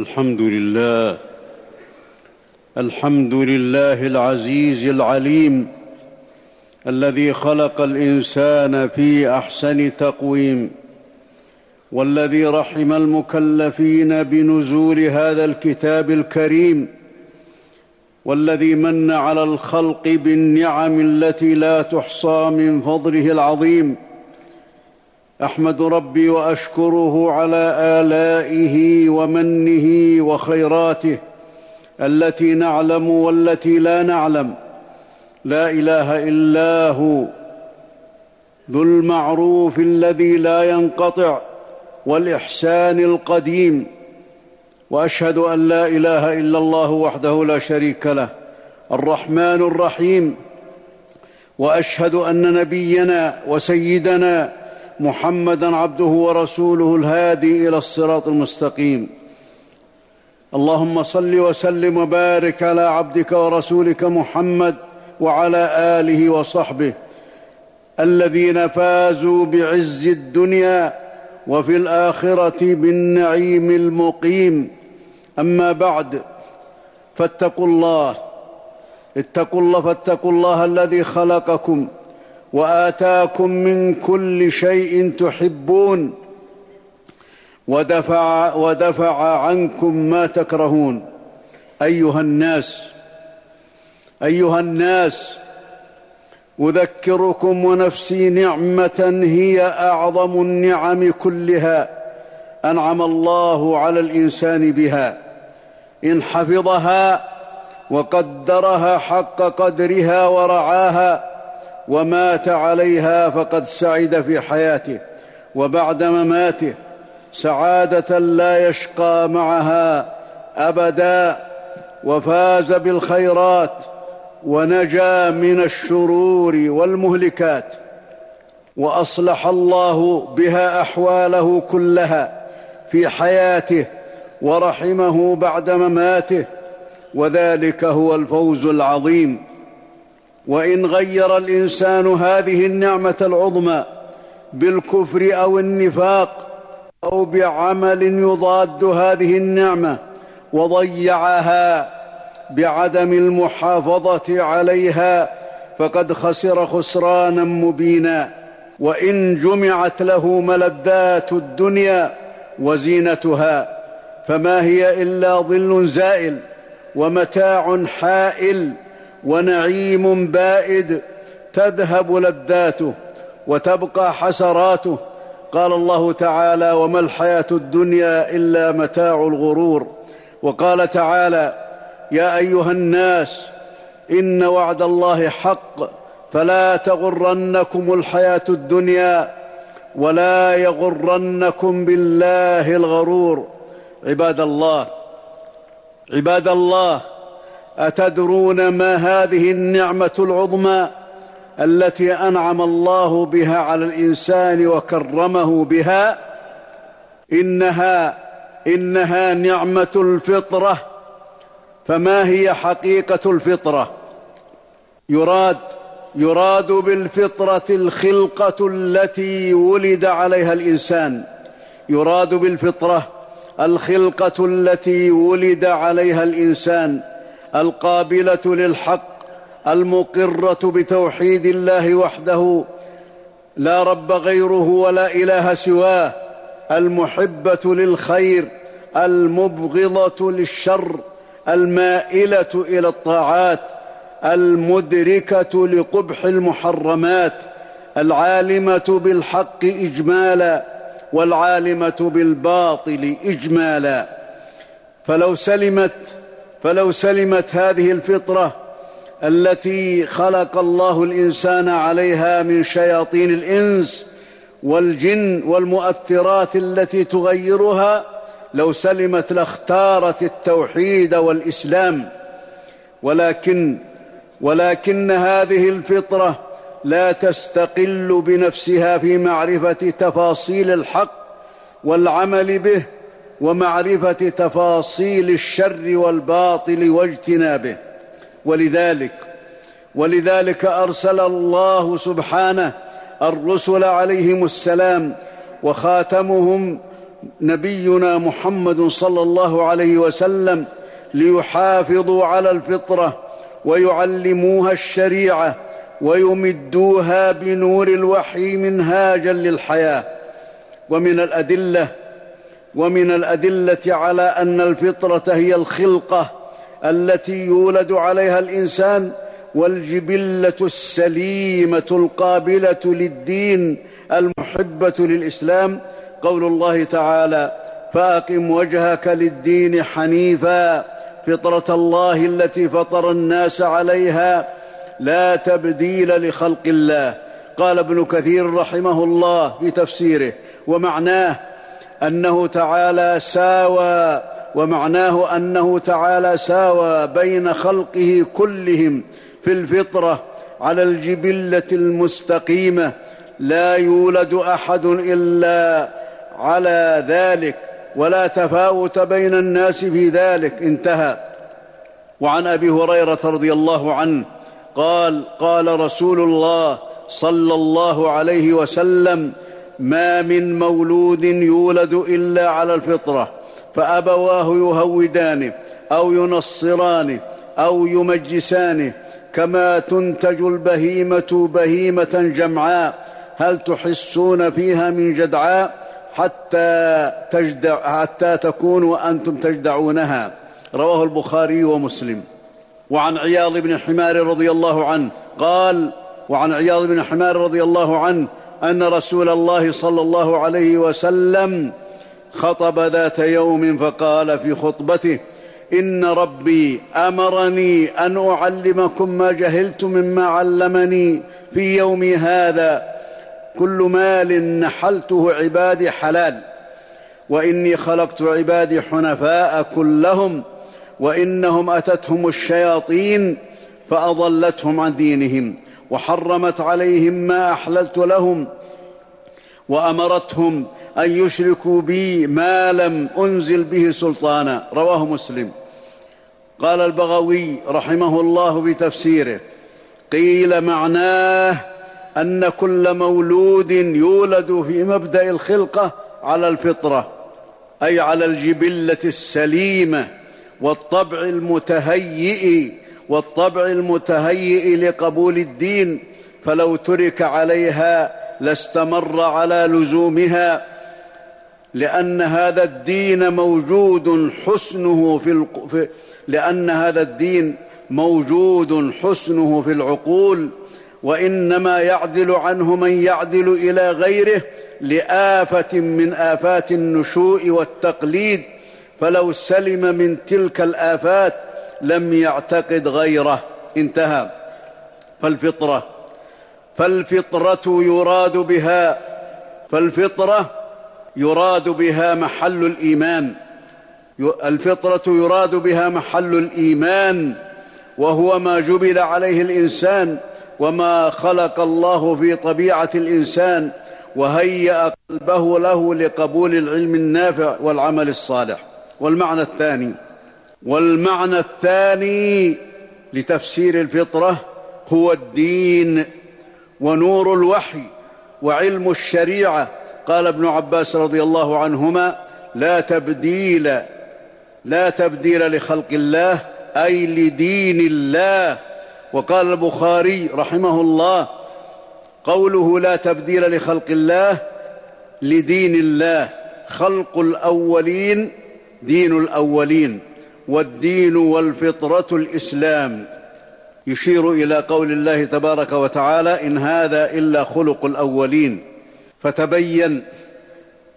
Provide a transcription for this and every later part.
الحمد لله. الحمد لله العزيز العليم الذي خلق الإنسان في أحسن تقويم والذي رحم المكلفين بنزول هذا الكتاب الكريم والذي من على الخلق بالنعم التي لا تحصى من فضله العظيم. أحمد ربي وأشكره على آلائه ومنه وخيراته التي نعلم والتي لا نعلم. لا إله إلا هو. ذو المعروف الذي لا ينقطع والإحسان القديم. وأشهد أن لا إله إلا الله وحده لا شريك له. الرحمن الرحيم. وأشهد أن نبينا وسيدنا محمدا عبده ورسوله الهادي إلى الصراط المستقيم. اللهم صل وسلم وبارك على عبدك ورسولك محمد وعلى آله وصحبه الذين فازوا بعز الدنيا وفي الآخرة بالنعيم المقيم. أما بعد فاتقوا الله اتقوا الله فاتقوا الله الذي خلقكم. وآتاكم من كل شيء تحبون ودفع, ودفع عنكم ما تكرهون. أيها الناس أيها الناس أذكركم ونفسي نعمة هي أعظم النعم كلها أنعم الله على الإنسان بها. إن حفظها وقدرها حق قدرها ورعاها ومات عليها فقد سعد في حياته وبعد مماته سعادة لا يشقى معها أبدا وفاز بالخيرات ونجا من الشرور والمهلكات وأصلح الله بها أحواله كلها في حياته ورحمه بعد مماته وذلك هو الفوز العظيم. وإن غير الإنسان هذه النعمة العظمى بالكفر أو النفاق أو بعمل يضاد هذه النعمة وضيعها بعدم المحافظة عليها فقد خسر خسرانا مبينا. وإن جمعت له ملذات الدنيا وزينتها فما هي إلا ظل زائل ومتاع حائل. ونعيم بائد تذهب لذاته وتبقى حسراته. قال الله تعالى وما الحياة الدنيا إلا متاع الغرور وقال تعالى يا أيها الناس إن وعد الله حق فلا تغرنكم الحياة الدنيا ولا يغرنكم بالله الغرور عباد الله عباد الله أتدرون ما هذه النعمة العظمى التي أنعم الله بها على الإنسان وكرمه بها؟ إنها إنها نعمة الفطرة. فما هي حقيقة الفطرة؟ يراد يراد بالفطرة الخلقة التي ولد عليها الإنسان. يراد بالفطرة الخلقة التي ولد عليها الإنسان. القابلة للحق المقرة بتوحيد الله وحده لا رب غيره ولا إله سواه المحبة للخير المبغضة للشر المائلة إلى الطاعات المدركة لقبح المحرمات العالمة بالحق إجمالا والعالمة بالباطل إجمالا. فلو سلمت فلو سلمت هذه الفطرة التي خلق الله الإنسان عليها من شياطين الإنس والجن والمؤثرات التي تغيرها لو سلمت لاختارت التوحيد والإسلام. ولكن ولكن هذه الفطرة لا تستقل بنفسها في معرفة تفاصيل الحق والعمل به ومعرفة تفاصيل الشر والباطل واجتنابه. ولذلك ولذلك أرسل الله سبحانه الرسل عليهم السلام وخاتمهم نبينا محمد صلى الله عليه وسلم ليحافظوا على الفطرة ويعلموها الشريعة ويمدوها بنور الوحي منهاجا للحياة. ومن الأدلة ومن الأدلة على أن الفطرة هي الخلقة التي يولد عليها الإنسان والجبلة السليمة القابلة للدين المحبة للإسلام. قول الله تعالى فأقم وجهك للدين حنيفا. فطرة الله التي فطر الناس عليها لا تبديل لخلق الله. قال ابن كثير رحمه الله في تفسيره ومعناه أنه تعالى ساوى ومعناه أنه تعالى ساوى بين خلقه كلهم في الفطرة على الجبلة المستقيمة لا يولد أحد إلا على ذلك ولا تفاوت بين الناس في ذلك انتهى. وعن أبي هريرة رضي الله عنه قال قال رسول الله صلى الله عليه وسلم ما من مولود يولد إلا على الفطرة فأبواه يهودانه أو ينصرانه أو يمجسانه كما تنتج البهيمة بهيمة جمعاء هل تحسون فيها من جدعاء؟ حتى, تجدع حتى تكون وأنتم تجدعونها. رواه البخاري ومسلم. وعن عياض بن حمار رضي الله عنه قال وعن عياض بن حمار رضي الله عنه أن رسول الله صلى الله عليه وسلم خطب ذات يوم فقال في خطبته إن ربي أمرني أن أعلمكم ما جهلت مما علمني في يومي هذا كل مال نحلته عبادي حلال وإني خلقت عبادي حنفاء كلهم وإنهم أتتهم الشياطين فأضلتهم عن دينهم. وحرمت عليهم ما أحللت لهم وأمرتهم أن يشركوا بي ما لم أنزل به سلطانا. رواه مسلم. قال البغوي رحمه الله بتفسيره قيل معناه أن كل مولود يولد في مبدأ الخلقة على الفطرة أي على الجبلة السليمة والطبع المتهيئ والطبع المتهيئ لقبول الدين فلو ترك عليها لاستمر على لزومها لأن هذا الدين موجود حسنه في, الق... لأن هذا الدين موجود حسنه في العقول وإنما يعدل عنه من يعدل إلى غيره لآفة من آفات النشوء والتقليد فلو سلم من تلك الآفات لم يعتقد غيره. انتهى. فالفطرة. فالفطرة يراد بها. فالفطرة يراد بها محل الإيمان. الفطرة يراد بها محل الإيمان. وهو ما جبل عليه الإنسان. وما خلق الله في طبيعة الإنسان. وهيأ قلبه له لقبول العلم النافع والعمل الصالح. والمعنى الثاني. والمعنى الثاني لتفسير الفطرة هو الدين ونور الوحي وعلم الشريعة. قال ابن عباس رضي الله عنهما لا تبديل لا تبديل لخلق الله أي لدين الله. وقال البخاري رحمه الله قوله لا تبديل لخلق الله لدين الله خلق الأولين دين الأولين. والدين والفطرة الإسلام. يشير إلى قول الله تبارك وتعالى إن هذا إلا خلق الأولين. فتبين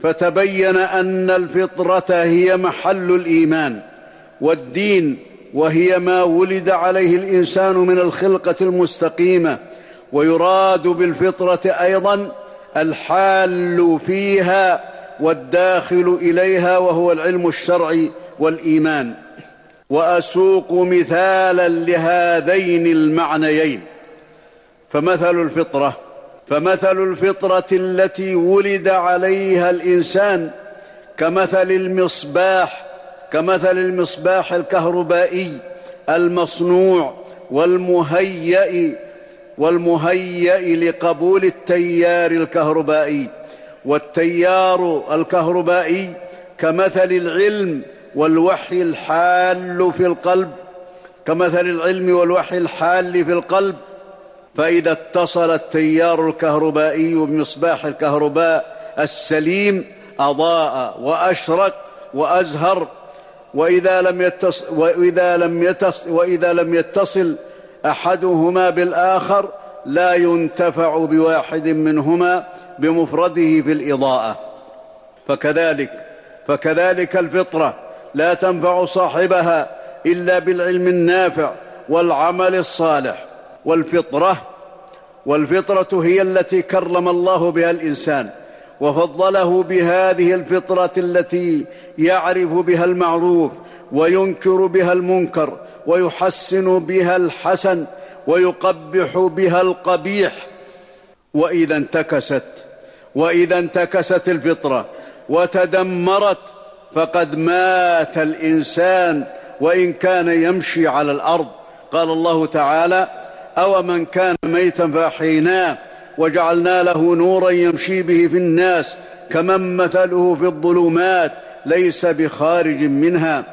فتبين أن الفطرة هي محل الإيمان والدين وهي ما ولد عليه الإنسان من الخلقة المستقيمة. ويراد بالفطرة أيضا الحال فيها والداخل إليها وهو العلم الشرعي والإيمان. وأسوق مثالا لهذين المعنيين. فمثل الفطرة فمثل الفطرة التي ولد عليها الإنسان كمثل المصباح كمثل المصباح الكهربائي المصنوع والمهيأ والمهيأ لقبول التيار الكهربائي. والتيار الكهربائي كمثل العلم والوحي الحال في القلب كمثل العلم والوحي الحال في القلب. فإذا اتصل التيار الكهربائي بمصباح الكهرباء السليم أضاء وأشرق وأزهر. وإذا لم يتصل وإذا لم يتصل, وإذا لم يتصل أحدهما بالآخر لا ينتفع بواحد منهما بمفرده في الإضاءة. فكذلك فكذلك الفطرة. لا تنفع صاحبها إلا بالعلم النافع والعمل الصالح والفطرة والفطرة هي التي كرم الله بها الإنسان وفضله بهذه الفطرة التي يعرف بها المعروف وينكر بها المنكر ويحسن بها الحسن ويقبح بها القبيح. وإذا انتكست وإذا انتكست الفطرة وتدمرت فقد مات الإنسان وإن كان يمشي على الأرض. قال الله تعالى اومن كان ميتا فأحييناه وجعلنا له نورا يمشي به في الناس كمن مثله في الظلمات ليس بخارج منها.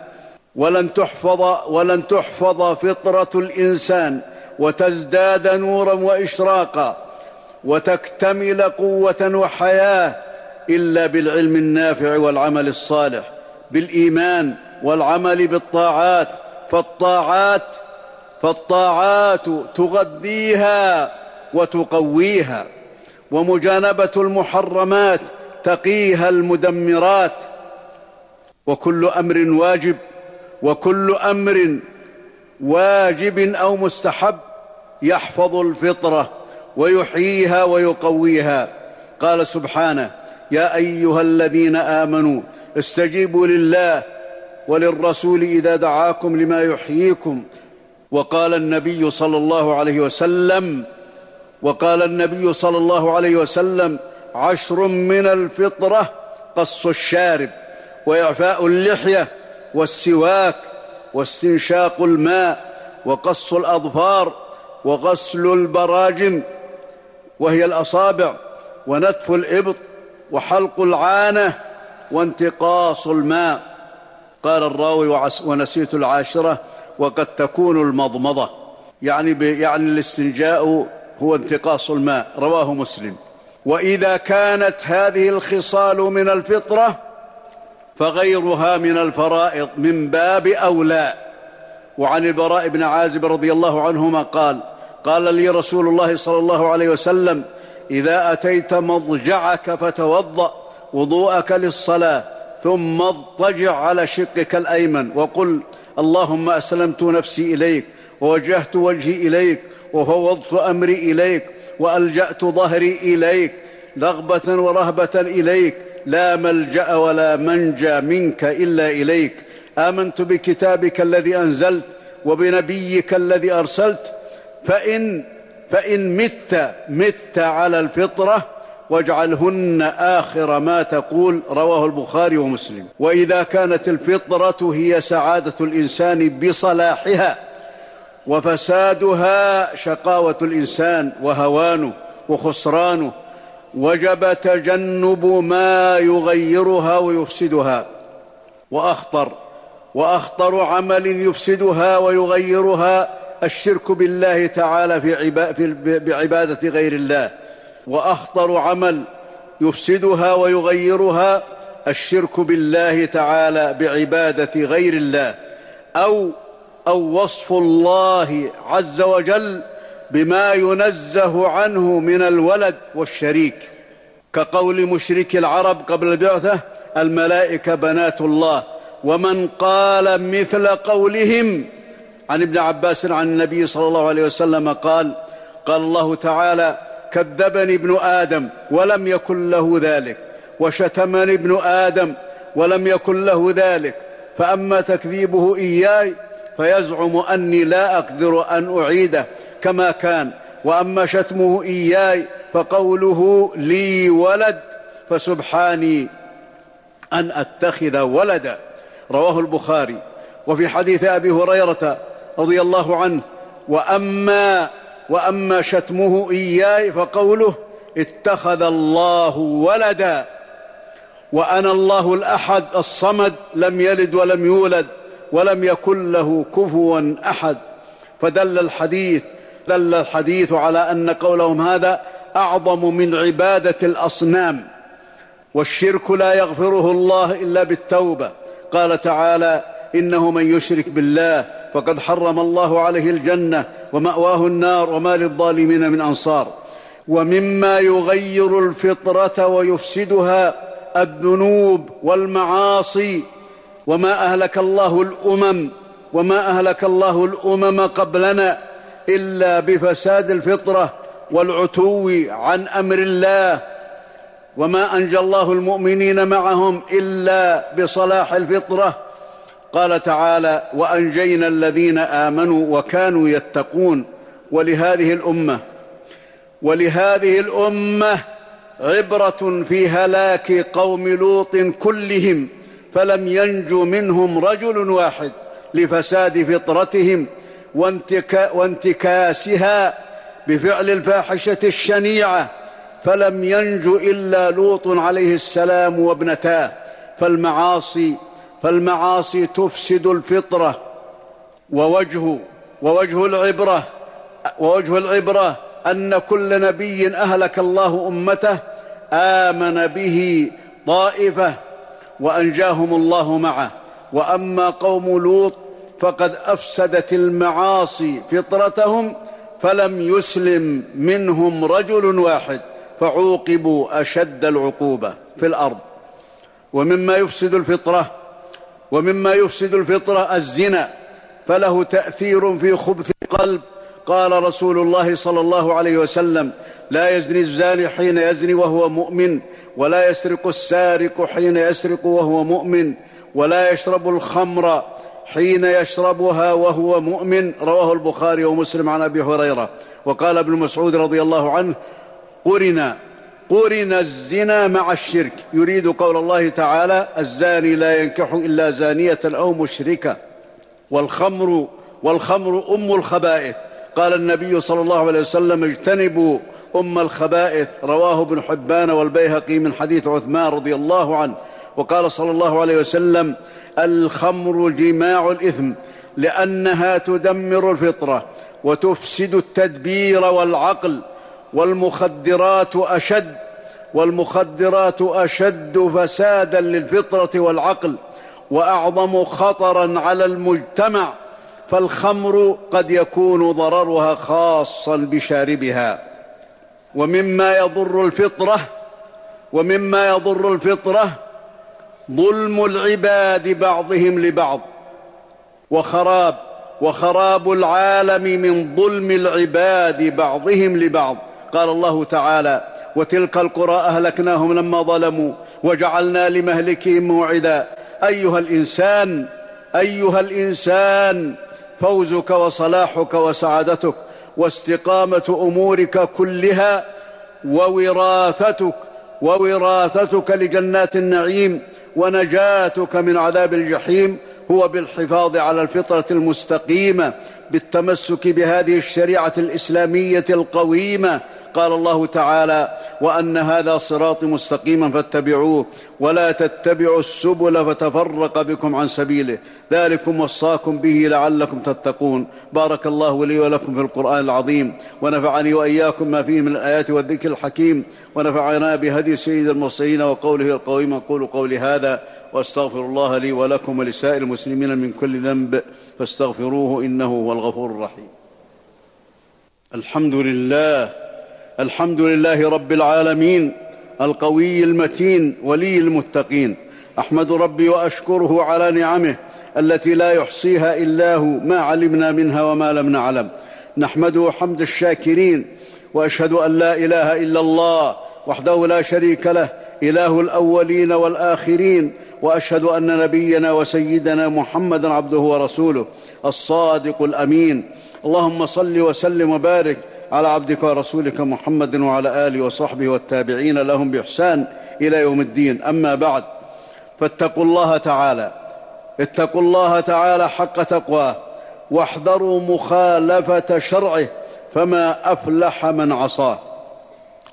ولن تحفظ ولن تحفظ فطرة الإنسان وتزداد نورا وإشراقا وتكتمل قوة وحياة إلا بالعلم النافع والعمل الصالح بالإيمان والعمل بالطاعات فالطاعات فالطاعات تغذيها وتقويها ومجانبة المحرمات تقيها المدمرات وكل أمر واجب وكل أمر واجب أو مستحب يحفظ الفطرة ويحييها ويقويها. قال سبحانه يا أيها الذين آمنوا استجيبوا لله وللرسول إذا دعاكم لما يحييكم. وقال النبي صلى الله عليه وسلم وقال النبي صلى الله عليه وسلم عشر من الفطرة قص الشارب وإعفاء اللحية والسواك واستنشاق الماء وقص الأظفار وغسل البراجم وهي الأصابع ونتف الإبط وحلق العانة وانتقاص الماء. قال الراوي ونسيت العاشرة وقد تكون المضمضة. يعني يعني الاستنجاء هو انتقاص الماء. رواه مسلم. وإذا كانت هذه الخصال من الفطرة فغيرها من الفرائض من باب أولى. وعن البراء بن عازب رضي الله عنهما قال قال لي رسول الله صلى الله عليه وسلم إذا أتيت مضجعك فتوضأ وضوءك للصلاة ثم اضطجع على شقك الأيمن وقل اللهم أسلمت نفسي إليك ووجهت وجهي إليك وفوضت أمري إليك وألجأت ظهري إليك رغبه ورهبة إليك لا ملجأ ولا منجى منك إلا إليك آمنت بكتابك الذي أنزلت وبنبيك الذي أرسلت فإن فإن مت مت على الفطرة واجعلهن آخر ما تقول رواه البخاري ومسلم. وإذا كانت الفطرة هي سعادة الإنسان بصلاحها وفسادها شقاوة الإنسان وهوانه وخسرانه وجب تجنب ما يغيرها ويفسدها. وأخطر وأخطر عمل يفسدها ويغيرها الشرك بالله تعالى في بعبادة غير الله. وأخطر عمل يفسدها ويغيرها الشرك بالله تعالى بعبادة غير الله. أو أو وصف الله عز وجل بما ينزه عنه من الولد والشريك. كقول مشرك العرب قبل البعثة الملائكة بنات الله. ومن قال مثل قولهم عن ابن عباس عن النبي صلى الله عليه وسلم قال قال الله تعالى كذبني ابن آدم ولم يكن له ذلك وشتمني ابن آدم ولم يكن له ذلك فأما تكذيبه إياي فيزعم أني لا أقدر أن أعيده كما كان وأما شتمه إياي فقوله لي ولد فسبحاني أن أتخذ ولدا. رواه البخاري. وفي حديث أبي هريرة رضي الله عنه. وأما وأما شتمه إياي فقوله اتخذ الله ولدا. وأنا الله الأحد الصمد لم يلد ولم يولد ولم يكن له كفوا أحد. فدل الحديث دل الحديث على أن قولهم هذا أعظم من عبادة الأصنام. والشرك لا يغفره الله إلا بالتوبة. قال تعالى إنه من يشرك بالله فقد حرم الله عليه الجنة ومأواه النار وما للظالمين من أنصار. ومما يغير الفطرة ويفسدها الذنوب والمعاصي. وما أهلك الله الأمم وما أهلك الله الأمم قبلنا إلا بفساد الفطرة والعتو عن أمر الله. وما أنجى الله المؤمنين معهم إلا بصلاح الفطرة قال تعالى وأنجينا الذين آمنوا وكانوا يتقون ولهذه الأمة ولهذه الأمة عبرة في هلاك قوم لوط كلهم فلم ينج منهم رجل واحد لفساد فطرتهم وانتكا وانتكاسها بفعل الفاحشة الشنيعة فلم ينج إلا لوط عليه السلام وابنتاه فالمعاصي فالمعاصي تفسد الفطرة ووجه ووجه العبرة ووجه العبرة أن كل نبي أهلك الله أمته آمن به طائفة وأنجاهم الله معه. وأما قوم لوط فقد أفسدت المعاصي فطرتهم فلم يسلم منهم رجل واحد فعوقبوا أشد العقوبة في الأرض. ومما يفسد الفطرة ومما يفسد الفطره الزنا فله تأثير في خبث القلب. قال رسول الله صلى الله عليه وسلم لا يزني الزاني حين يزني وهو مؤمن ولا يسرق السارق حين يسرق وهو مؤمن ولا يشرب الخمر حين يشربها وهو مؤمن. رواه البخاري ومسلم عن أبي هريرة. وقال ابن مسعود رضي الله عنه قرن قرن الزنا مع الشرك. يريد قول الله تعالى الزاني لا ينكح إلا زانية أو مشركة. والخمر والخمر أم الخبائث. قال النبي صلى الله عليه وسلم اجتنبوا أم الخبائث. رواه ابن حبان والبيهقي من حديث عثمان رضي الله عنه. وقال صلى الله عليه وسلم الخمر جماع الإثم لأنها تدمر الفطرة وتفسد التدبير والعقل. والمخدرات أشد والمخدرات أشد فسادا للفطرة والعقل وأعظم خطرا على المجتمع فالخمر قد يكون ضررها خاصا بشاربها. ومما يضر الفطرة ومما يضر الفطرة ظلم العباد بعضهم لبعض. وخراب وخراب العالم من ظلم العباد بعضهم لبعض. قال الله تعالى وتلك القرى أهلكناهم لما ظلموا وجعلنا لمهلكهم موعدا. أيها الإنسان أيها الإنسان فوزك وصلاحك وسعادتك واستقامة أمورك كلها ووراثتك ووراثتك لجنات النعيم ونجاتك من عذاب الجحيم هو بالحفاظ على الفطرة المستقيمة بالتمسك بهذه الشريعة الإسلامية القويمة قال الله تعالى وأن هذا صراطي مستقيما فاتبعوه ولا تتبعوا السبل فتفرق بكم عن سبيله. ذلكم وصاكم به لعلكم تتقون. بارك الله لي ولكم في القرآن العظيم ونفعني وإياكم ما فيه من الآيات والذكر الحكيم ونفعنا بهدي سيد المرسلين وقوله القويم أقول قولي هذا وأستغفر الله لي ولكم ولسائر المسلمين من كل ذنب فاستغفروه إنه هو الغفور الرحيم. الحمد لله الحمد لله رب العالمين القوي المتين ولي المتقين. أحمد ربي وأشكره على نعمه التي لا يحصيها إلا هو ما علمنا منها وما لم نعلم. نحمده حمد الشاكرين وأشهد أن لا إله إلا الله وحده لا شريك له إله الأولين والآخرين وأشهد أن نبينا وسيدنا محمدا عبده ورسوله الصادق الأمين. اللهم صل وسلم وبارك على عبدك ورسولك محمد وعلى آله وصحبه والتابعين لهم بإحسان إلى يوم الدين. أما بعد فاتقوا الله تعالى. اتقوا الله تعالى حق تقواه. واحذروا مخالفة شرعه فما أفلح من عصاه.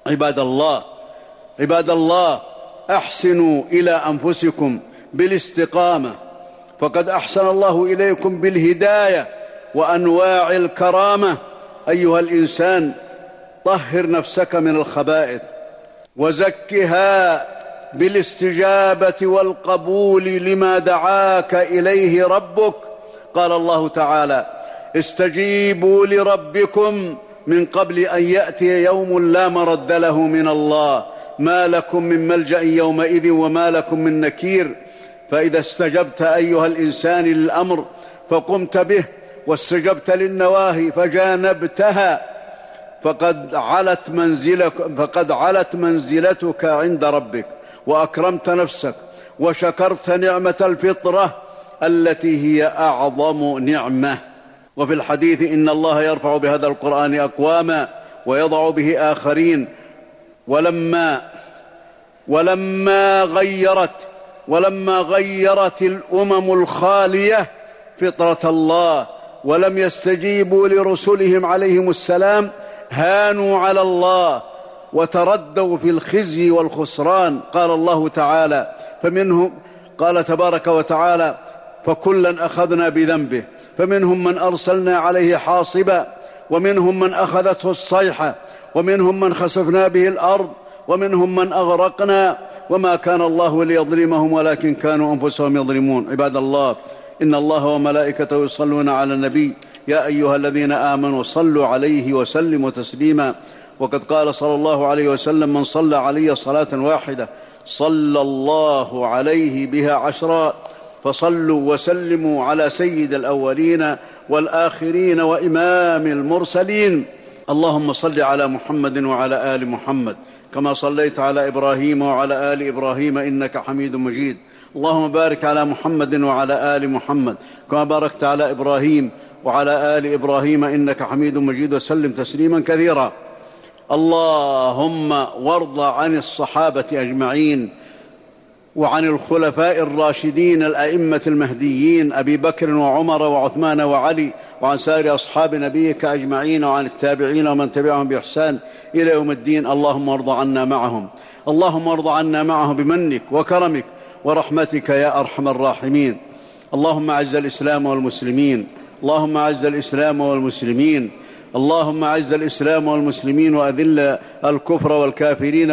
عباد الله عباد الله أحسنوا إلى أنفسكم بالاستقامة. فقد أحسن الله إليكم بالهداية وأنواع الكرامة. أيها الإنسان طهر نفسك من الخبائث وزكها بالاستجابة والقبول لما دعاك إليه ربك. قال الله تعالى استجيبوا لربكم من قبل أن يأتي يوم لا مرد له من الله. ما لكم من ملجأ يومئذ وما لكم من نكير. فإذا استجبت أيها الإنسان للأمر فقمت به واستجبت للنواهي فجانبتها فقد علت منزلك فقد علت منزلتك عند ربك وأكرمت نفسك وشكرت نعمة الفطرة التي هي أعظم نعمة. وفي الحديث إن الله يرفع بهذا القرآن أقواما ويضع به آخرين ولما ولما غيرت ولما غيرت الأمم الخالية فطرة الله ولم يستجيبوا لرسلهم عليهم السلام هانوا على الله وتردوا في الخزي والخسران قال الله تعالى فمنهم قال تبارك وتعالى فكلا أخذنا بذنبه فمنهم من أرسلنا عليه حاصبا ومنهم من أخذته الصيحة ومنهم من خسفنا به الأرض ومنهم من أغرقنا وما كان الله ليظلمهم ولكن كانوا أنفسهم يظلمون. عباد الله إن الله وملائكته يصلون على النبي. يا أيها الذين آمنوا صلوا عليه وسلموا تسليما. وقد قال صلى الله عليه وسلم من صلى علي صلاة واحدة صلى الله عليه بها عشرا. فصلوا وسلموا على سيد الأولين والآخرين وإمام المرسلين. اللهم صل على محمد وعلى آل محمد. كما صليت على إبراهيم وعلى آل إبراهيم إنك حميد مجيد. اللهم بارك على محمد وعلى آل محمد كما باركت على إبراهيم وعلى آل إبراهيم إنك حميد مجيد وسلم تسليما كثيرا. اللهم وارض عن الصحابة أجمعين وعن الخلفاء الراشدين الأئمة المهديين أبي بكر وعمر وعثمان وعلي وعن سائر أصحاب نبيك أجمعين وعن التابعين ومن تبعهم بإحسان إلى يوم الدين. اللهم ارض عنا معهم. اللهم ارض عنا معهم بمنك وكرمك ورحمتك يا أرحم الراحمين. اللهم أعز الإسلام والمسلمين. اللهم أعز الإسلام والمسلمين. اللهم أعز الإسلام والمسلمين وأذل الكفر والكافرين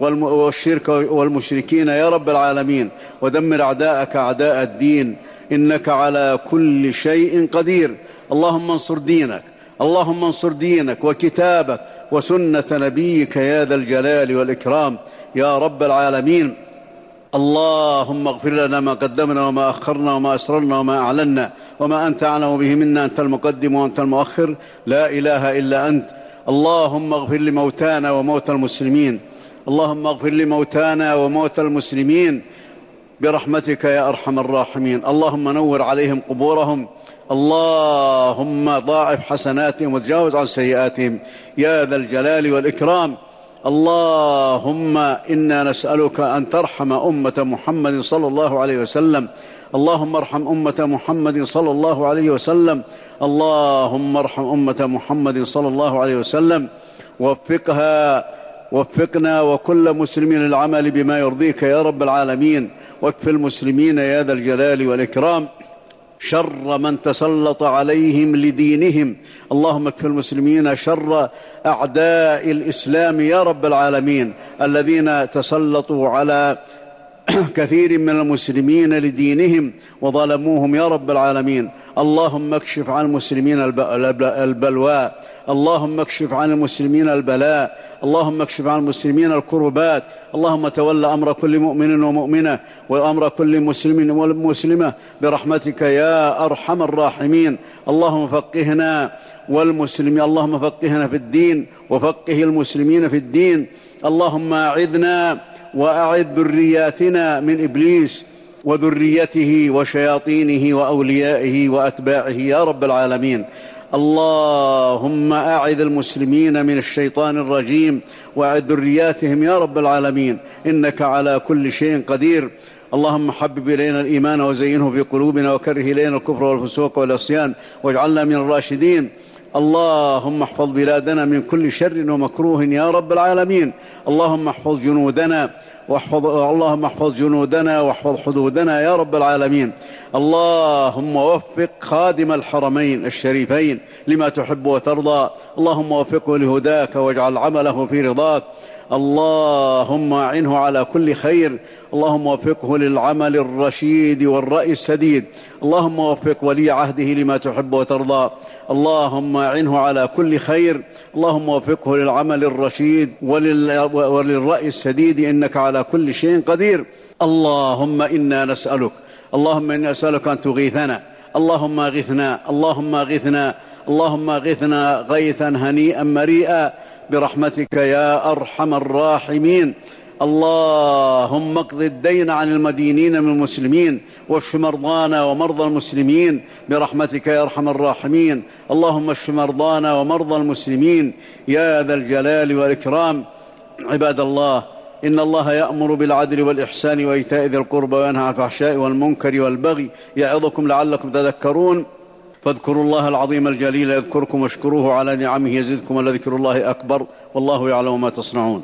والشرك والمشركين يا رب العالمين. ودمر أعداءك أعداء الدين. إنك على كل شيء قدير. اللهم انصر دينك. اللهم انصر دينك وكتابك وسنة نبيك يا ذا الجلال والإكرام. يا رب العالمين. اللهم اغفر لنا ما قدمنا وما أخرنا وما أسررنا وما أعلنا وما أنت أعلم به منا أنت المقدم وأنت المؤخر. لا إله إلا أنت. اللهم اغفر لموتانا وموتى المسلمين. اللهم اغفر لموتانا وموتى المسلمين. برحمتك يا أرحم الراحمين. اللهم نور عليهم قبورهم. اللهم ضاعف حسناتهم وتجاوز عن سيئاتهم. يا ذا الجلال والإكرام. اللهم إنا نسألك أن ترحم أمة محمد صلى الله عليه وسلم. اللهم ارحم أمة محمد صلى الله عليه وسلم. اللهم ارحم أمة محمد صلى الله عليه وسلم. وفقها وفقنا وكل مسلم للعمل بما يرضيك يا رب العالمين. واكف المسلمين يا ذا الجلال والإكرام. شر من تسلط عليهم لدينهم. اللهم اكف المسلمين شر أعداء الإسلام يا رب العالمين. الذين تسلطوا على كثير من المسلمين لدينهم وظلموهم يا رب العالمين. اللهم اكشف عن المسلمين البلوى اللهم اكشف عن المسلمين البلاء اللهم اكشف عن المسلمين الكربات اللهم تول أمر كل مؤمن ومؤمنة وأمر كل مسلم ومسلمة برحمتك يا أرحم الراحمين. اللهم فقهنا والمسلمين اللهم فقهنا في الدين وفقه المسلمين في الدين. اللهم أعذنا وأعذ ذرياتنا من إبليس وذريته وشياطينه وأوليائه وأتباعه يا رب العالمين. اللهم أعذ المسلمين من الشيطان الرجيم وأعذ ذرياتهم يا رب العالمين. إنك على كل شيء قدير. اللهم حبب إلينا الإيمان وزينه في قلوبنا وكره إلينا الكفر والفسوق والعصيان واجعلنا من الراشدين. اللهم احفظ بلادنا من كل شر ومكروه يا رب العالمين. اللهم احفظ جنودنا واحفظ اللهم احفظ جنودنا واحفظ حدودنا يا رب العالمين. اللهم وفق خادم الحرمين الشريفين لما تحب وترضى. اللهم وفقه لهداك واجعل عمله في رضاك. اللهم أعنه على كل خير. اللهم وفقه للعمل الرشيد والرأي السديد. اللهم وفق ولي عهده لما تحب وترضى. اللهم أعنه على كل خير. اللهم وفقه للعمل الرشيد ولل... وللرأي السديد. إنك على كل شيء قدير. اللهم إنا نسألك. اللهم إنا نسألك أن تغيثنا. اللهم اغثنا اللهم اغثنا اللهم اغثنا غيثا هنيئا مريئا. برحمتك يا أرحم الراحمين. اللهم اقض الدين عن المدينين من المسلمين واشف مرضانا ومرضى المسلمين برحمتك يا أرحم الراحمين. اللهم اشف مرضانا ومرضى المسلمين. يا ذا الجلال والإكرام. عباد الله إن الله يأمر بالعدل والإحسان وإيتاء ذي القربى وينهى عن الفحشاء والمنكر والبغي يعظكم لعلكم تذكرون. فاذكروا الله العظيم الجليل يذكركم واشكروه على نعمه يزدكم ولذكر الله أكبر والله يعلم ما تصنعون